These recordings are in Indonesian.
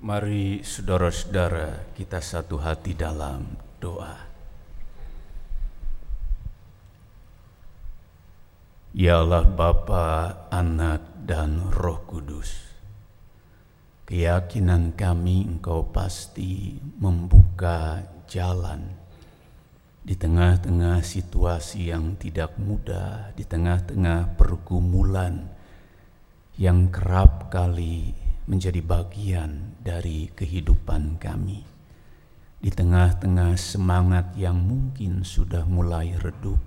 Mari saudara-saudara kita satu hati dalam doa. Ya Allah Bapa, Anak dan Roh Kudus. Keyakinan kami Engkau pasti membuka jalan di tengah-tengah situasi yang tidak mudah, di tengah-tengah pergumulan yang kerap kali menjadi bagian dari kehidupan kami. Di tengah-tengah semangat yang mungkin sudah mulai redup,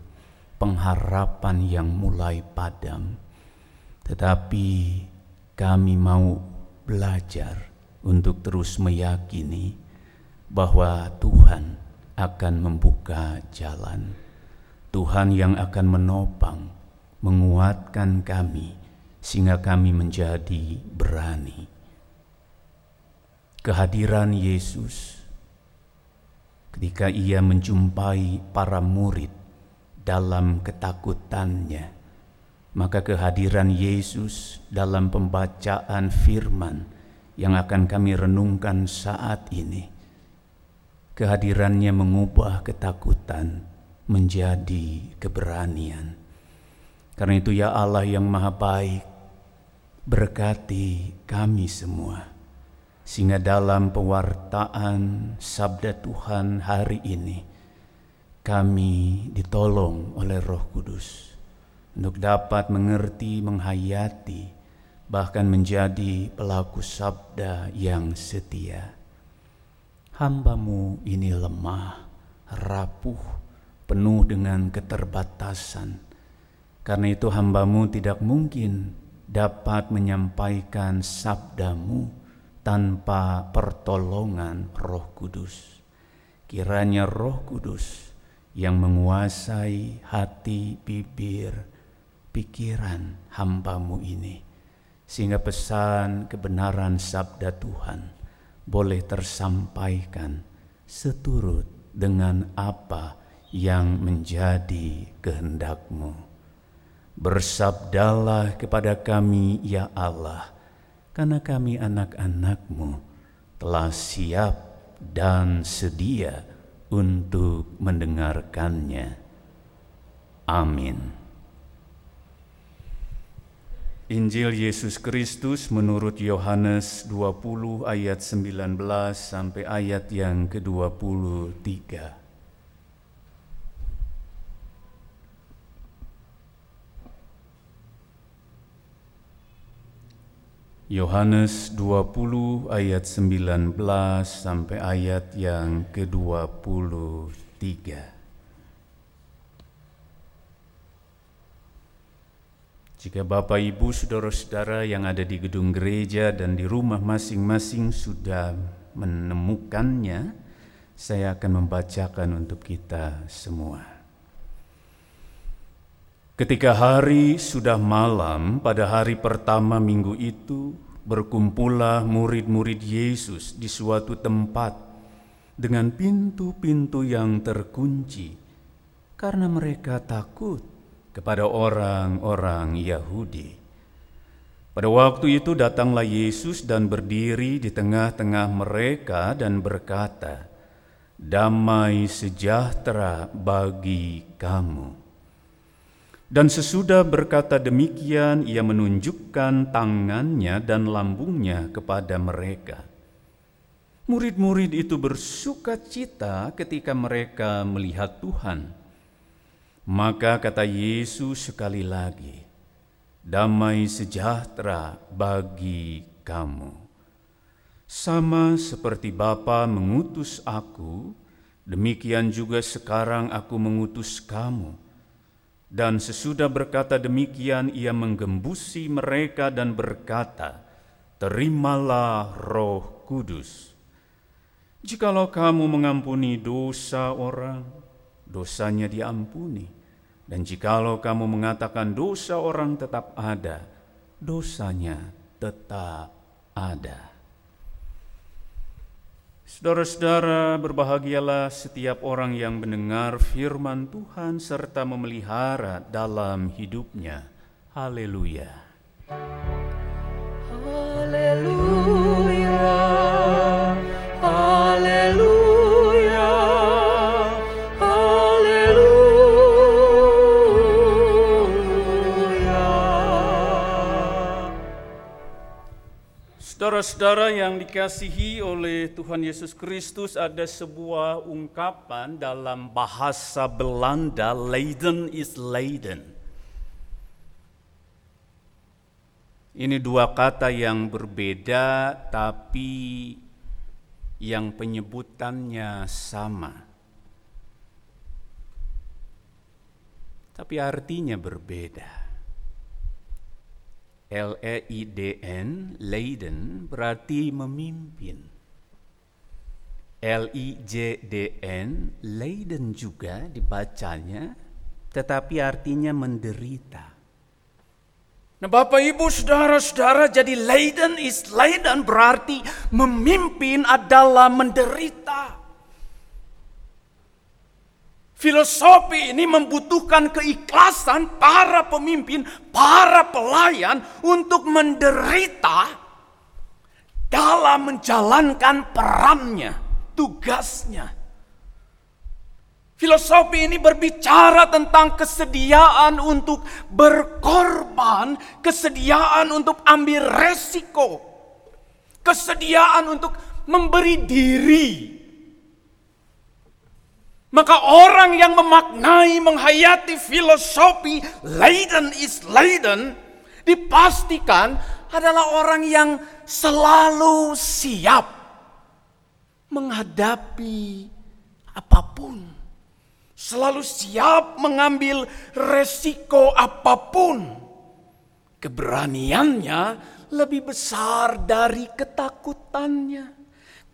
pengharapan yang mulai padam, tetapi kami mau belajar untuk terus meyakini bahwa Tuhan akan membuka jalan. Tuhan yang akan menopang, menguatkan kami, sehingga kami menjadi berani kehadiran Yesus ketika ia menjumpai para murid dalam ketakutannya, maka kehadiran Yesus dalam pembacaan firman yang akan kami renungkan saat ini, kehadirannya mengubah ketakutan menjadi keberanian. Karena itu ya Allah yang maha baik, berkati kami semua sehingga dalam pewartaan sabda Tuhan hari ini kami ditolong oleh Roh Kudus untuk dapat mengerti, menghayati, bahkan menjadi pelaku sabda yang setia. Hambamu ini lemah, rapuh, penuh dengan keterbatasan. Karena itu hambamu tidak mungkin dapat menyampaikan sabdamu tanpa pertolongan Roh Kudus. Kiranya Roh Kudus yang menguasai hati, bibir, pikiran hambamu ini, sehingga pesan kebenaran sabda Tuhan boleh tersampaikan seturut dengan apa yang menjadi kehendakmu. Bersabdalah kepada kami, ya Allah, karena kami anak-anakmu telah siap dan sedia untuk mendengarkannya. Amin. Injil Yesus Kristus menurut Yohanes 20 ayat 19 sampai ayat yang ke-23. Yohanes 20 ayat 19 sampai ayat yang ke-23. Jika Bapak Ibu saudara-saudara yang ada di gedung gereja dan di rumah masing-masing sudah menemukannya, saya akan membacakan untuk kita semua. Ketika hari sudah malam pada hari pertama minggu itu, berkumpullah murid-murid Yesus di suatu tempat dengan pintu-pintu yang terkunci karena mereka takut kepada orang-orang Yahudi. Pada waktu itu datanglah Yesus dan berdiri di tengah-tengah mereka dan berkata, "Damai sejahtera bagi kamu." Dan sesudah berkata demikian, ia menunjukkan tangannya dan lambungnya kepada mereka. Murid-murid itu bersuka cita ketika mereka melihat Tuhan. Maka kata Yesus sekali lagi, "Damai sejahtera bagi kamu." Sama seperti Bapa mengutus aku, demikian juga sekarang aku mengutus kamu dan sesudah berkata demikian, ia menggembusi mereka dan berkata, Terimalah roh kudus. Jikalau kamu mengampuni dosa orang, dosanya diampuni. Dan jikalau kamu mengatakan dosa orang tetap ada, dosanya tetap ada. Saudara-saudara, berbahagialah setiap orang yang mendengar firman Tuhan serta memelihara dalam hidupnya. Haleluya. Haleluya. Saudara-saudara yang dikasihi oleh Tuhan Yesus Kristus, ada sebuah ungkapan dalam bahasa Belanda, Leiden is Leiden. Ini dua kata yang berbeda, tapi yang penyebutannya sama. Tapi artinya berbeda. L-E-I-D-N, Leiden, berarti memimpin. L-I-J-D-N, Leiden juga dibacanya, tetapi artinya menderita. Nah Bapak Ibu Saudara-saudara jadi Leiden is Leiden berarti memimpin adalah menderita. Filosofi ini membutuhkan keikhlasan para pemimpin, para pelayan untuk menderita dalam menjalankan perannya, tugasnya. Filosofi ini berbicara tentang kesediaan untuk berkorban, kesediaan untuk ambil resiko, kesediaan untuk memberi diri maka orang yang memaknai, menghayati filosofi Leiden is Leiden dipastikan adalah orang yang selalu siap menghadapi apa pun. Selalu siap mengambil resiko apa pun. Keberaniannya lebih besar dari ketakutannya.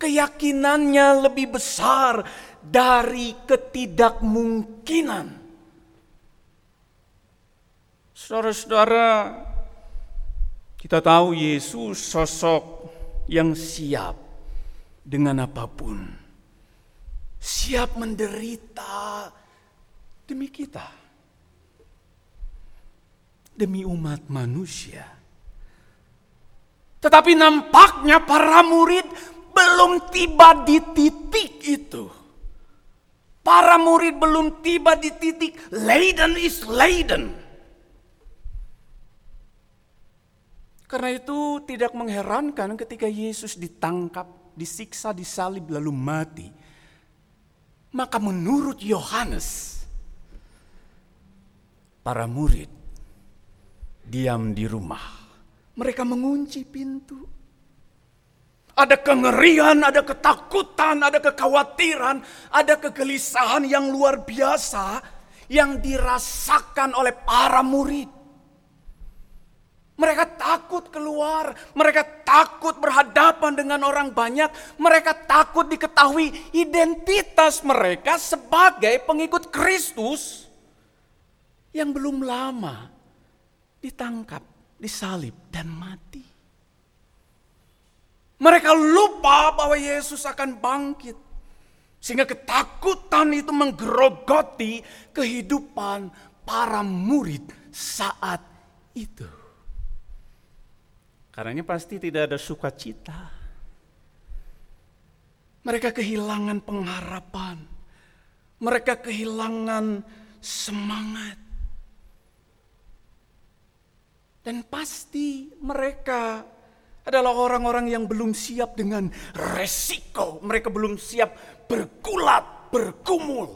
Keyakinannya lebih besar dari ketidakmungkinan. Saudara-saudara, kita tahu Yesus sosok yang siap dengan apa pun. Siap menderita demi kita. Demi umat manusia. Tetapi nampaknya para murid belum tiba di titik itu. Para murid belum tiba di titik Leiden is Leiden. Karena itu tidak mengherankan ketika Yesus ditangkap, disiksa, disalib lalu mati. Maka menurut Yohanes, para murid diam di rumah. Mereka mengunci pintu. Ada kengerian, ada ketakutan, ada kekhawatiran, ada kegelisahan yang luar biasa yang dirasakan oleh para murid. Mereka takut keluar, mereka takut berhadapan dengan orang banyak, mereka takut diketahui identitas mereka sebagai pengikut Kristus yang belum lama ditangkap, disalib, dan mati. Mereka lupa bahwa Yesus akan bangkit. Sehingga ketakutan itu menggerogoti kehidupan para murid saat itu. Karena pasti tidak ada sukacita. Mereka kehilangan pengharapan. Mereka kehilangan semangat. Dan pasti mereka adalah orang-orang yang belum siap dengan resiko. Mereka belum siap bergulat, bergumul.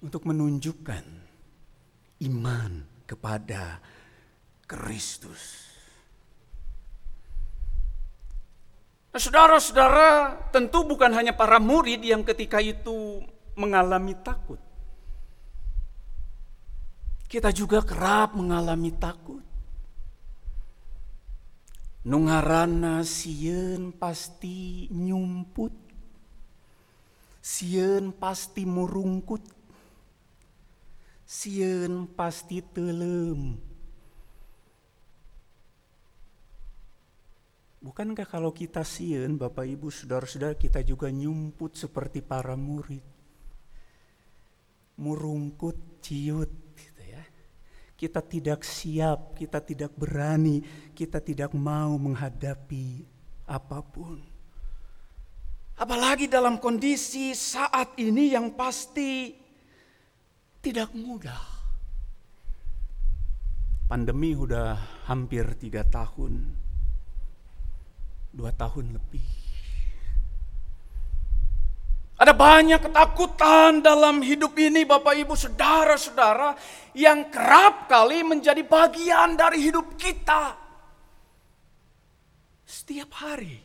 Untuk menunjukkan iman kepada Kristus. Nah, saudara-saudara, tentu bukan hanya para murid yang ketika itu mengalami takut. Kita juga kerap mengalami takut. Nungarana sieun pasti nyumput. Sieun pasti murungkut. Sieun pasti telem. Bukankah kalau kita sieun, Bapak Ibu, Saudara-saudara, kita juga nyumput seperti para murid. Murungkut, ciut, kita tidak siap, kita tidak berani, kita tidak mau menghadapi apa pun. Apalagi dalam kondisi saat ini yang pasti tidak mudah. Pandemi sudah hampir tiga tahun, dua tahun lebih. Ada banyak ketakutan dalam hidup ini Bapak Ibu Saudara-saudara yang kerap kali menjadi bagian dari hidup kita. Setiap hari.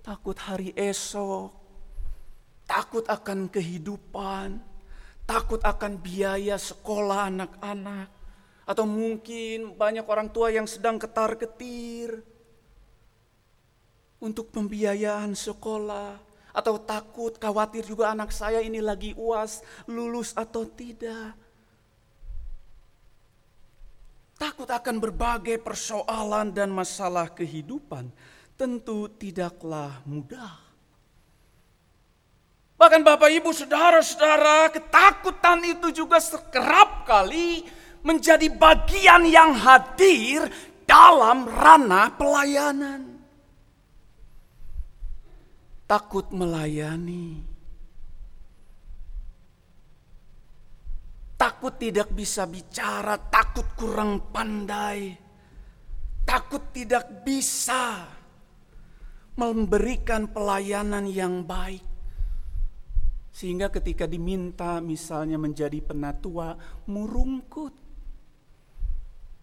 Takut hari esok, takut akan kehidupan, takut akan biaya sekolah anak-anak, atau mungkin banyak orang tua yang sedang ketar-ketir untuk pembiayaan sekolah, atau takut, khawatir juga anak saya ini lagi uas, lulus atau tidak. Takut akan berbagai persoalan dan masalah kehidupan tentu tidaklah mudah. Bahkan Bapak Ibu Saudara-saudara, ketakutan itu juga sekerap kali menjadi bagian yang hadir dalam ranah pelayanan takut melayani, takut tidak bisa bicara, takut kurang pandai, takut tidak bisa memberikan pelayanan yang baik. Sehingga ketika diminta misalnya menjadi penatua, murungkut.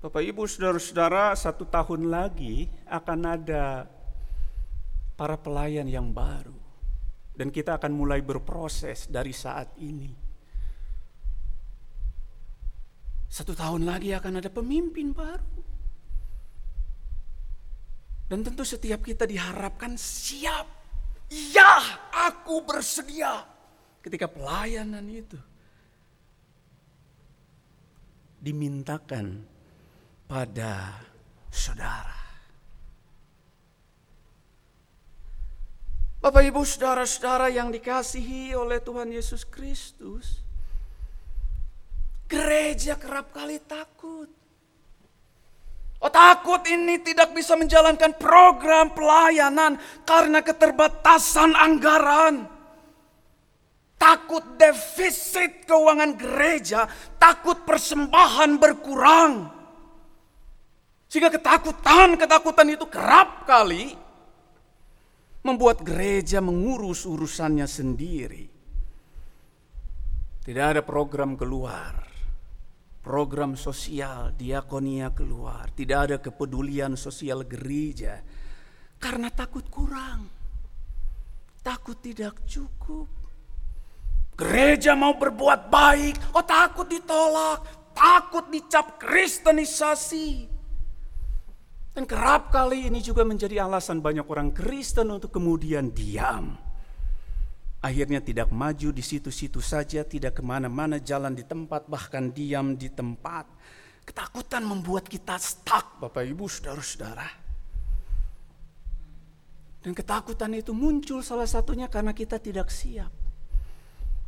Bapak Ibu Saudara-saudara satu tahun lagi akan ada para pelayan yang baru. Dan kita akan mulai berproses dari saat ini. Satu tahun lagi akan ada pemimpin baru. Dan tentu setiap kita diharapkan siap. Ya, aku bersedia. Ketika pelayanan itu dimintakan pada saudara. Bapak Ibu saudara-saudara yang dikasihi oleh Tuhan Yesus Kristus. Gereja kerap kali takut. Oh takut ini tidak bisa menjalankan program pelayanan karena keterbatasan anggaran. Takut defisit keuangan gereja, takut persembahan berkurang. Sehingga ketakutan-ketakutan itu kerap kali membuat gereja mengurus urusannya sendiri. Tidak ada program keluar, program sosial, diakonia keluar, tidak ada kepedulian sosial gereja karena takut kurang, takut tidak cukup. Gereja mau berbuat baik, oh takut ditolak, takut dicap kristenisasi. Dan kerap kali ini juga menjadi alasan banyak orang Kristen untuk kemudian diam. Akhirnya tidak maju di situ-situ saja, tidak ke mana-mana jalan di tempat, bahkan diam di tempat. Ketakutan membuat kita stuck, Bapak Ibu, Saudara-saudara. Dan ketakutan itu muncul salah satunya karena kita tidak siap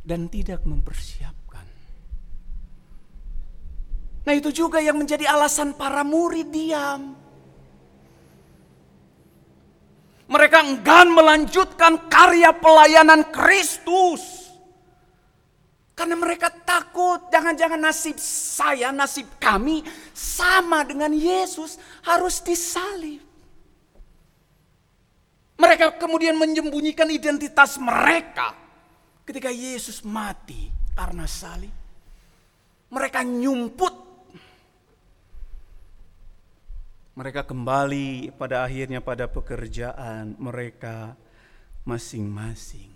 dan tidak mempersiapkan. Nah itu juga yang menjadi alasan para murid diam. Mereka enggan melanjutkan karya pelayanan Kristus. Karena mereka takut jangan-jangan nasib saya, nasib kami sama dengan Yesus harus disalib. Mereka kemudian menyembunyikan identitas mereka ketika Yesus mati karena salib. Mereka nyumput Mereka kembali pada akhirnya pada pekerjaan mereka masing-masing.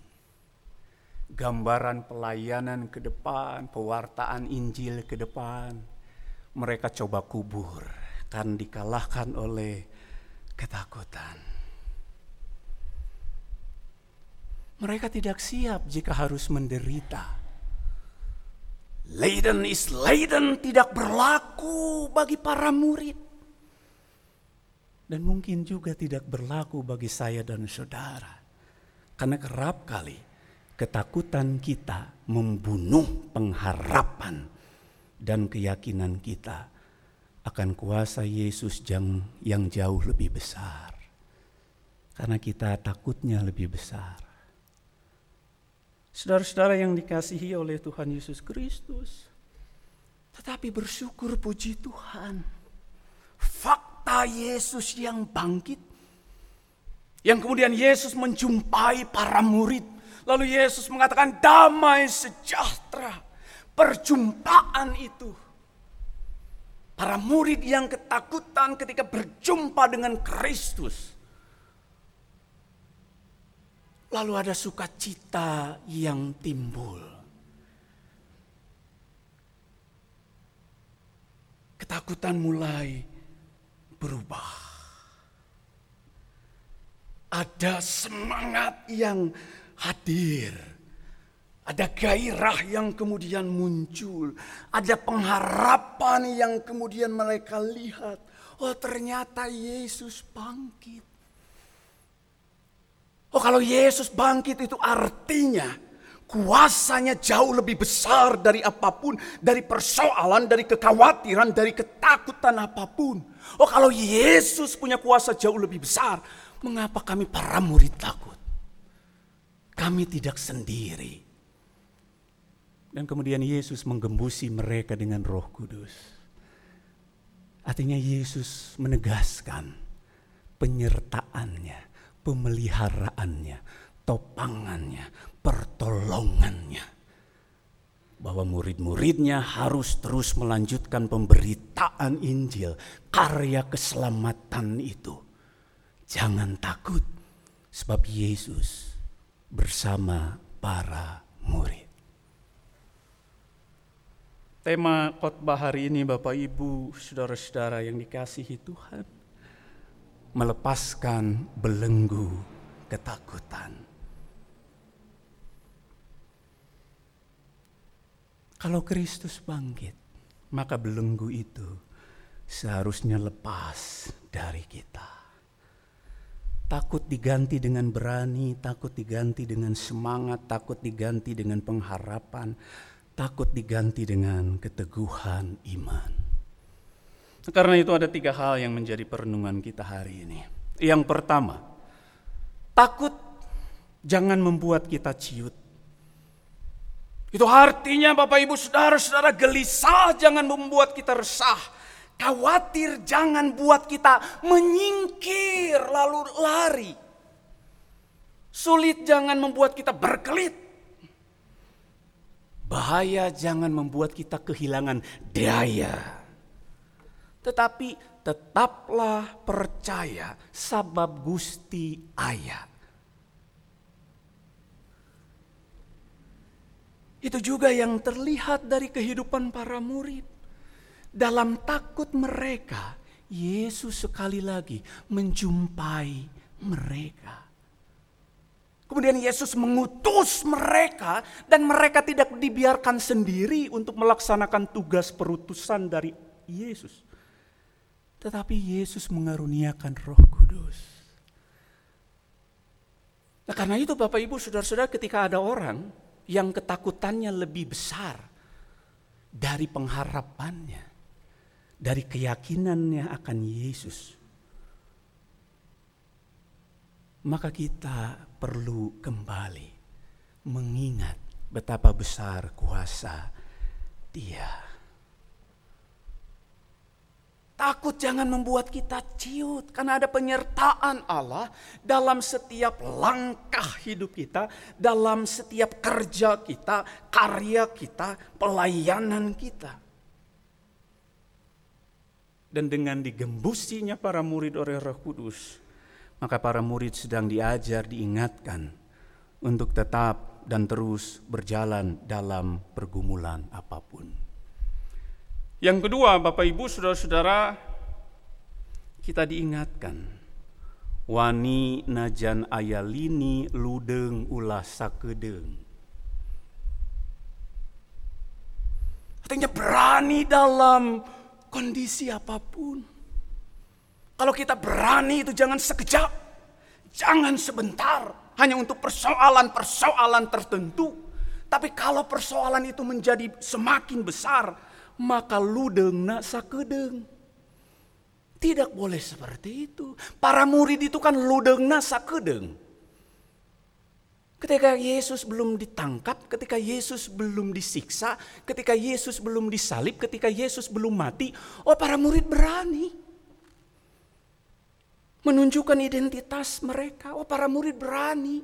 Gambaran pelayanan ke depan, pewartaan Injil ke depan, mereka coba kubur kan dikalahkan oleh ketakutan. Mereka tidak siap jika harus menderita. Laden is laden tidak berlaku bagi para murid dan mungkin juga tidak berlaku bagi saya dan saudara. Karena kerap kali ketakutan kita membunuh pengharapan dan keyakinan kita akan kuasa Yesus yang, yang jauh lebih besar. Karena kita takutnya lebih besar. Saudara-saudara yang dikasihi oleh Tuhan Yesus Kristus. Tetapi bersyukur puji Tuhan. Fakta Yesus yang bangkit. Yang kemudian Yesus menjumpai para murid. Lalu Yesus mengatakan damai sejahtera. Perjumpaan itu Para murid yang ketakutan ketika berjumpa dengan Kristus. Lalu ada sukacita yang timbul. Ketakutan mulai berubah. Ada semangat yang hadir ada gairah yang kemudian muncul. Ada pengharapan yang kemudian mereka lihat. Oh ternyata Yesus bangkit. Oh kalau Yesus bangkit itu artinya kuasanya jauh lebih besar dari apa pun. Dari persoalan, dari kekhawatiran, dari ketakutan apa pun. Oh kalau Yesus punya kuasa jauh lebih besar. Mengapa kami para murid takut? Kami tidak sendiri. Dan kemudian Yesus menggembusi mereka dengan roh kudus. Artinya Yesus menegaskan penyertaannya, pemeliharaannya, topangannya, pertolongannya. Bahwa murid-muridnya harus terus melanjutkan pemberitaan Injil, karya keselamatan itu. Jangan takut, sebab Yesus bersama para murid. Tema khotbah hari ini Bapak Ibu, saudara-saudara yang dikasihi Tuhan. Melepaskan belenggu ketakutan. Kalau Kristus bangkit, maka belenggu itu seharusnya lepas dari kita. Takut diganti dengan berani, takut diganti dengan semangat, takut diganti dengan pengharapan, takut diganti dengan keteguhan iman. Karena itu ada tiga hal yang menjadi perenungan kita hari ini. Yang pertama, takut jangan membuat kita ciut. Itu artinya Bapak Ibu Saudara-saudara gelisah jangan membuat kita resah. Khawatir jangan buat kita menyingkir lalu lari. Sulit jangan membuat kita berkelit. Bahaya jangan membuat kita kehilangan daya. Tetapi tetaplah percaya sabab Gusti ayat. Itu juga yang terlihat dari kehidupan para murid. Dalam takut mereka, Yesus sekali lagi menjumpai mereka. Kemudian Yesus mengutus mereka dan mereka tidak dibiarkan sendiri untuk melaksanakan tugas perutusan dari Yesus. Tetapi Yesus mengaruniakan roh kudus. Nah karena itu Bapak Ibu Saudara-saudara ketika ada orang yang ketakutannya lebih besar dari pengharapannya, dari keyakinannya akan Yesus. Maka kita perlu kembali mengingat betapa besar kuasa Dia. Takut jangan membuat kita ciut karena ada penyertaan Allah dalam setiap langkah hidup kita, dalam setiap kerja kita, karya kita, pelayanan kita. Dan dengan digembusinya para murid oleh Roh Kudus, maka para murid sedang diajar, diingatkan untuk tetap dan terus berjalan dalam pergumulan apa pun. Yang kedua, Bapak Ibu, saudara-saudara, kita diingatkan wani najan ayalini ludeng ulah sakedeng. Artinya berani dalam kondisi apa pun. Kalau kita berani itu jangan sekejap, jangan sebentar, hanya untuk persoalan-persoalan tertentu. Tapi kalau persoalan itu menjadi semakin besar, maka ludeng nak sakedeng. Tidak boleh seperti itu. Para murid itu kan ludeng nak sakedeng. Ketika Yesus belum ditangkap, ketika Yesus belum disiksa, ketika Yesus belum disalib, ketika Yesus belum mati, oh para murid berani menunjukkan identitas mereka. Oh para murid berani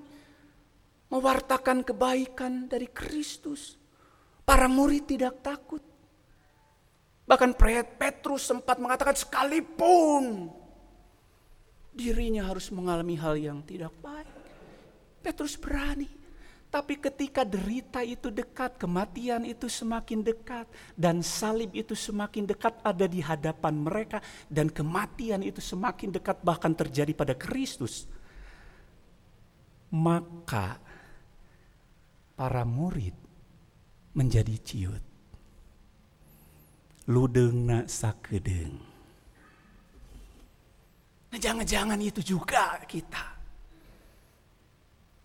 mewartakan kebaikan dari Kristus. Para murid tidak takut. Bahkan Petrus sempat mengatakan sekalipun dirinya harus mengalami hal yang tidak baik. Petrus berani. Tapi ketika derita itu dekat, kematian itu semakin dekat, dan salib itu semakin dekat ada di hadapan mereka, dan kematian itu semakin dekat bahkan terjadi pada Kristus, maka para murid menjadi ciut. Ludeng nak sakedeng. Nah, jangan-jangan itu juga kita.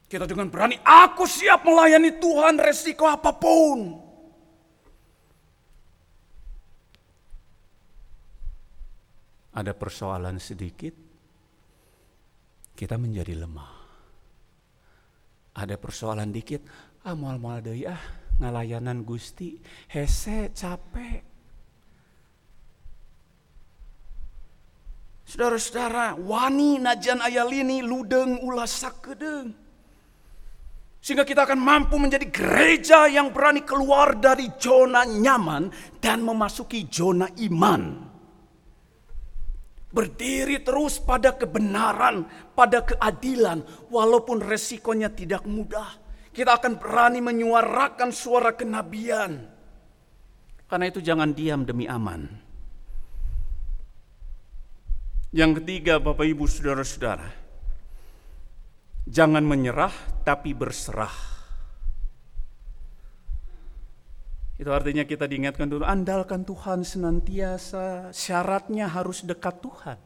Kita dengan berani, aku siap melayani Tuhan resiko apa pun. Ada persoalan sedikit, kita menjadi lemah. Ada persoalan dikit, ah mual-mual deh ah ngalayanan Gusti, hese capek. Saudara-saudara, wani najan ayalini ludeng ulah sakedeng. Sehingga kita akan mampu menjadi gereja yang berani keluar dari zona nyaman dan memasuki zona iman. Berdiri terus pada kebenaran, pada keadilan, walaupun resikonya tidak mudah. Kita akan berani menyuarakan suara kenabian. Karena itu jangan diam demi aman. Yang ketiga Bapak Ibu Saudara-saudara, Jangan menyerah tapi berserah. Itu artinya kita diingatkan dulu, andalkan Tuhan senantiasa, syaratnya harus dekat Tuhan.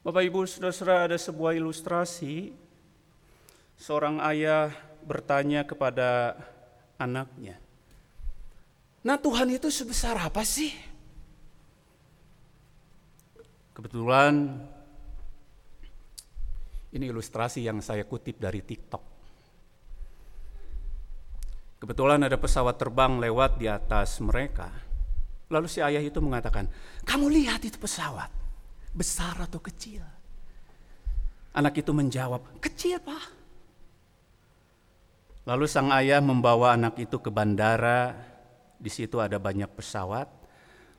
Bapak Ibu Saudara-saudara ada sebuah ilustrasi, seorang ayah bertanya kepada anaknya, Nah Tuhan itu sebesar apa sih? Kebetulan ini ilustrasi yang saya kutip dari TikTok. Kebetulan ada pesawat terbang lewat di atas mereka. Lalu si ayah itu mengatakan, "Kamu lihat itu pesawat, besar atau kecil?" Anak itu menjawab, "Kecil, Pak." Lalu sang ayah membawa anak itu ke bandara. Di situ ada banyak pesawat.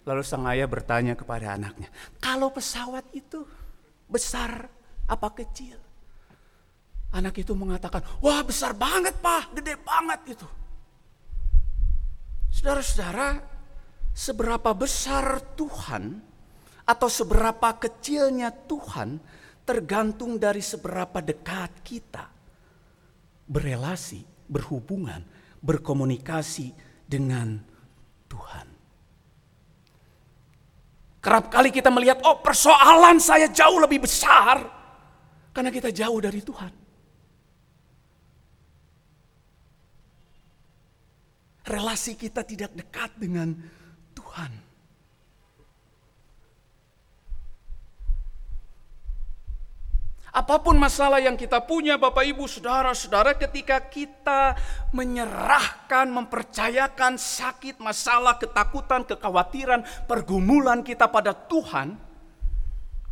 Lalu sang ayah bertanya kepada anaknya, kalau pesawat itu besar apa kecil? Anak itu mengatakan, wah besar banget pak, gede banget itu. Saudara-saudara, seberapa besar Tuhan atau seberapa kecilnya Tuhan tergantung dari seberapa dekat kita berelasi, berhubungan, berkomunikasi dengan Tuhan. Kerap kali kita melihat, oh persoalan saya jauh lebih besar. Karena kita jauh dari Tuhan. Relasi kita tidak dekat dengan Tuhan. Apa pun masalah yang kita punya Bapak Ibu Saudara-saudara ketika kita menyerahkan, mempercayakan sakit, masalah, ketakutan, kekhawatiran, pergumulan kita pada Tuhan.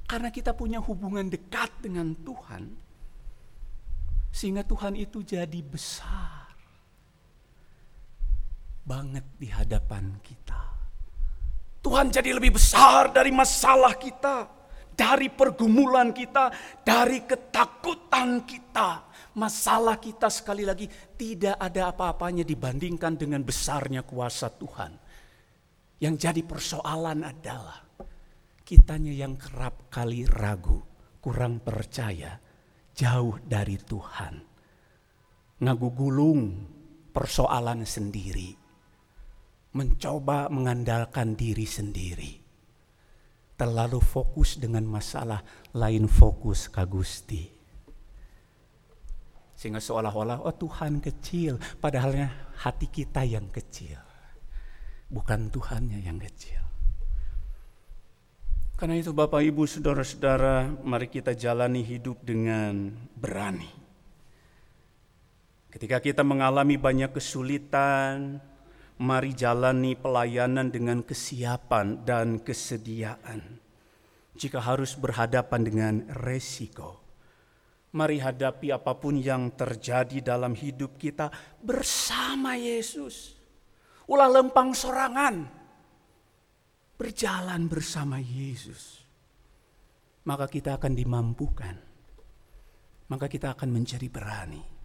Karena kita punya hubungan dekat dengan Tuhan. Sehingga Tuhan itu jadi besar. Banget di hadapan kita. Tuhan jadi lebih besar dari masalah kita dari pergumulan kita, dari ketakutan kita. Masalah kita sekali lagi tidak ada apa-apanya dibandingkan dengan besarnya kuasa Tuhan. Yang jadi persoalan adalah kitanya yang kerap kali ragu, kurang percaya, jauh dari Tuhan. Ngagugulung persoalan sendiri. Mencoba mengandalkan diri sendiri terlalu fokus dengan masalah lain fokus kagusti. Sehingga seolah-olah, oh Tuhan kecil. Padahalnya hati kita yang kecil. Bukan Tuhannya yang kecil. Karena itu Bapak Ibu Saudara-saudara, mari kita jalani hidup dengan berani. Ketika kita mengalami banyak kesulitan, mari jalani pelayanan dengan kesiapan dan kesediaan. Jika harus berhadapan dengan resiko, mari hadapi apa pun yang terjadi dalam hidup kita bersama Yesus. Ulah lempang sorangan, berjalan bersama Yesus, maka kita akan dimampukan. Maka kita akan menjadi berani.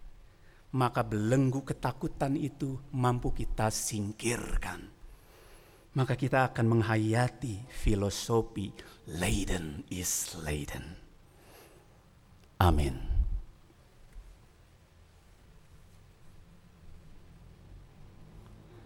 Maka belenggu ketakutan itu mampu kita singkirkan. Maka kita akan menghayati filosofi laden is laden. Amin.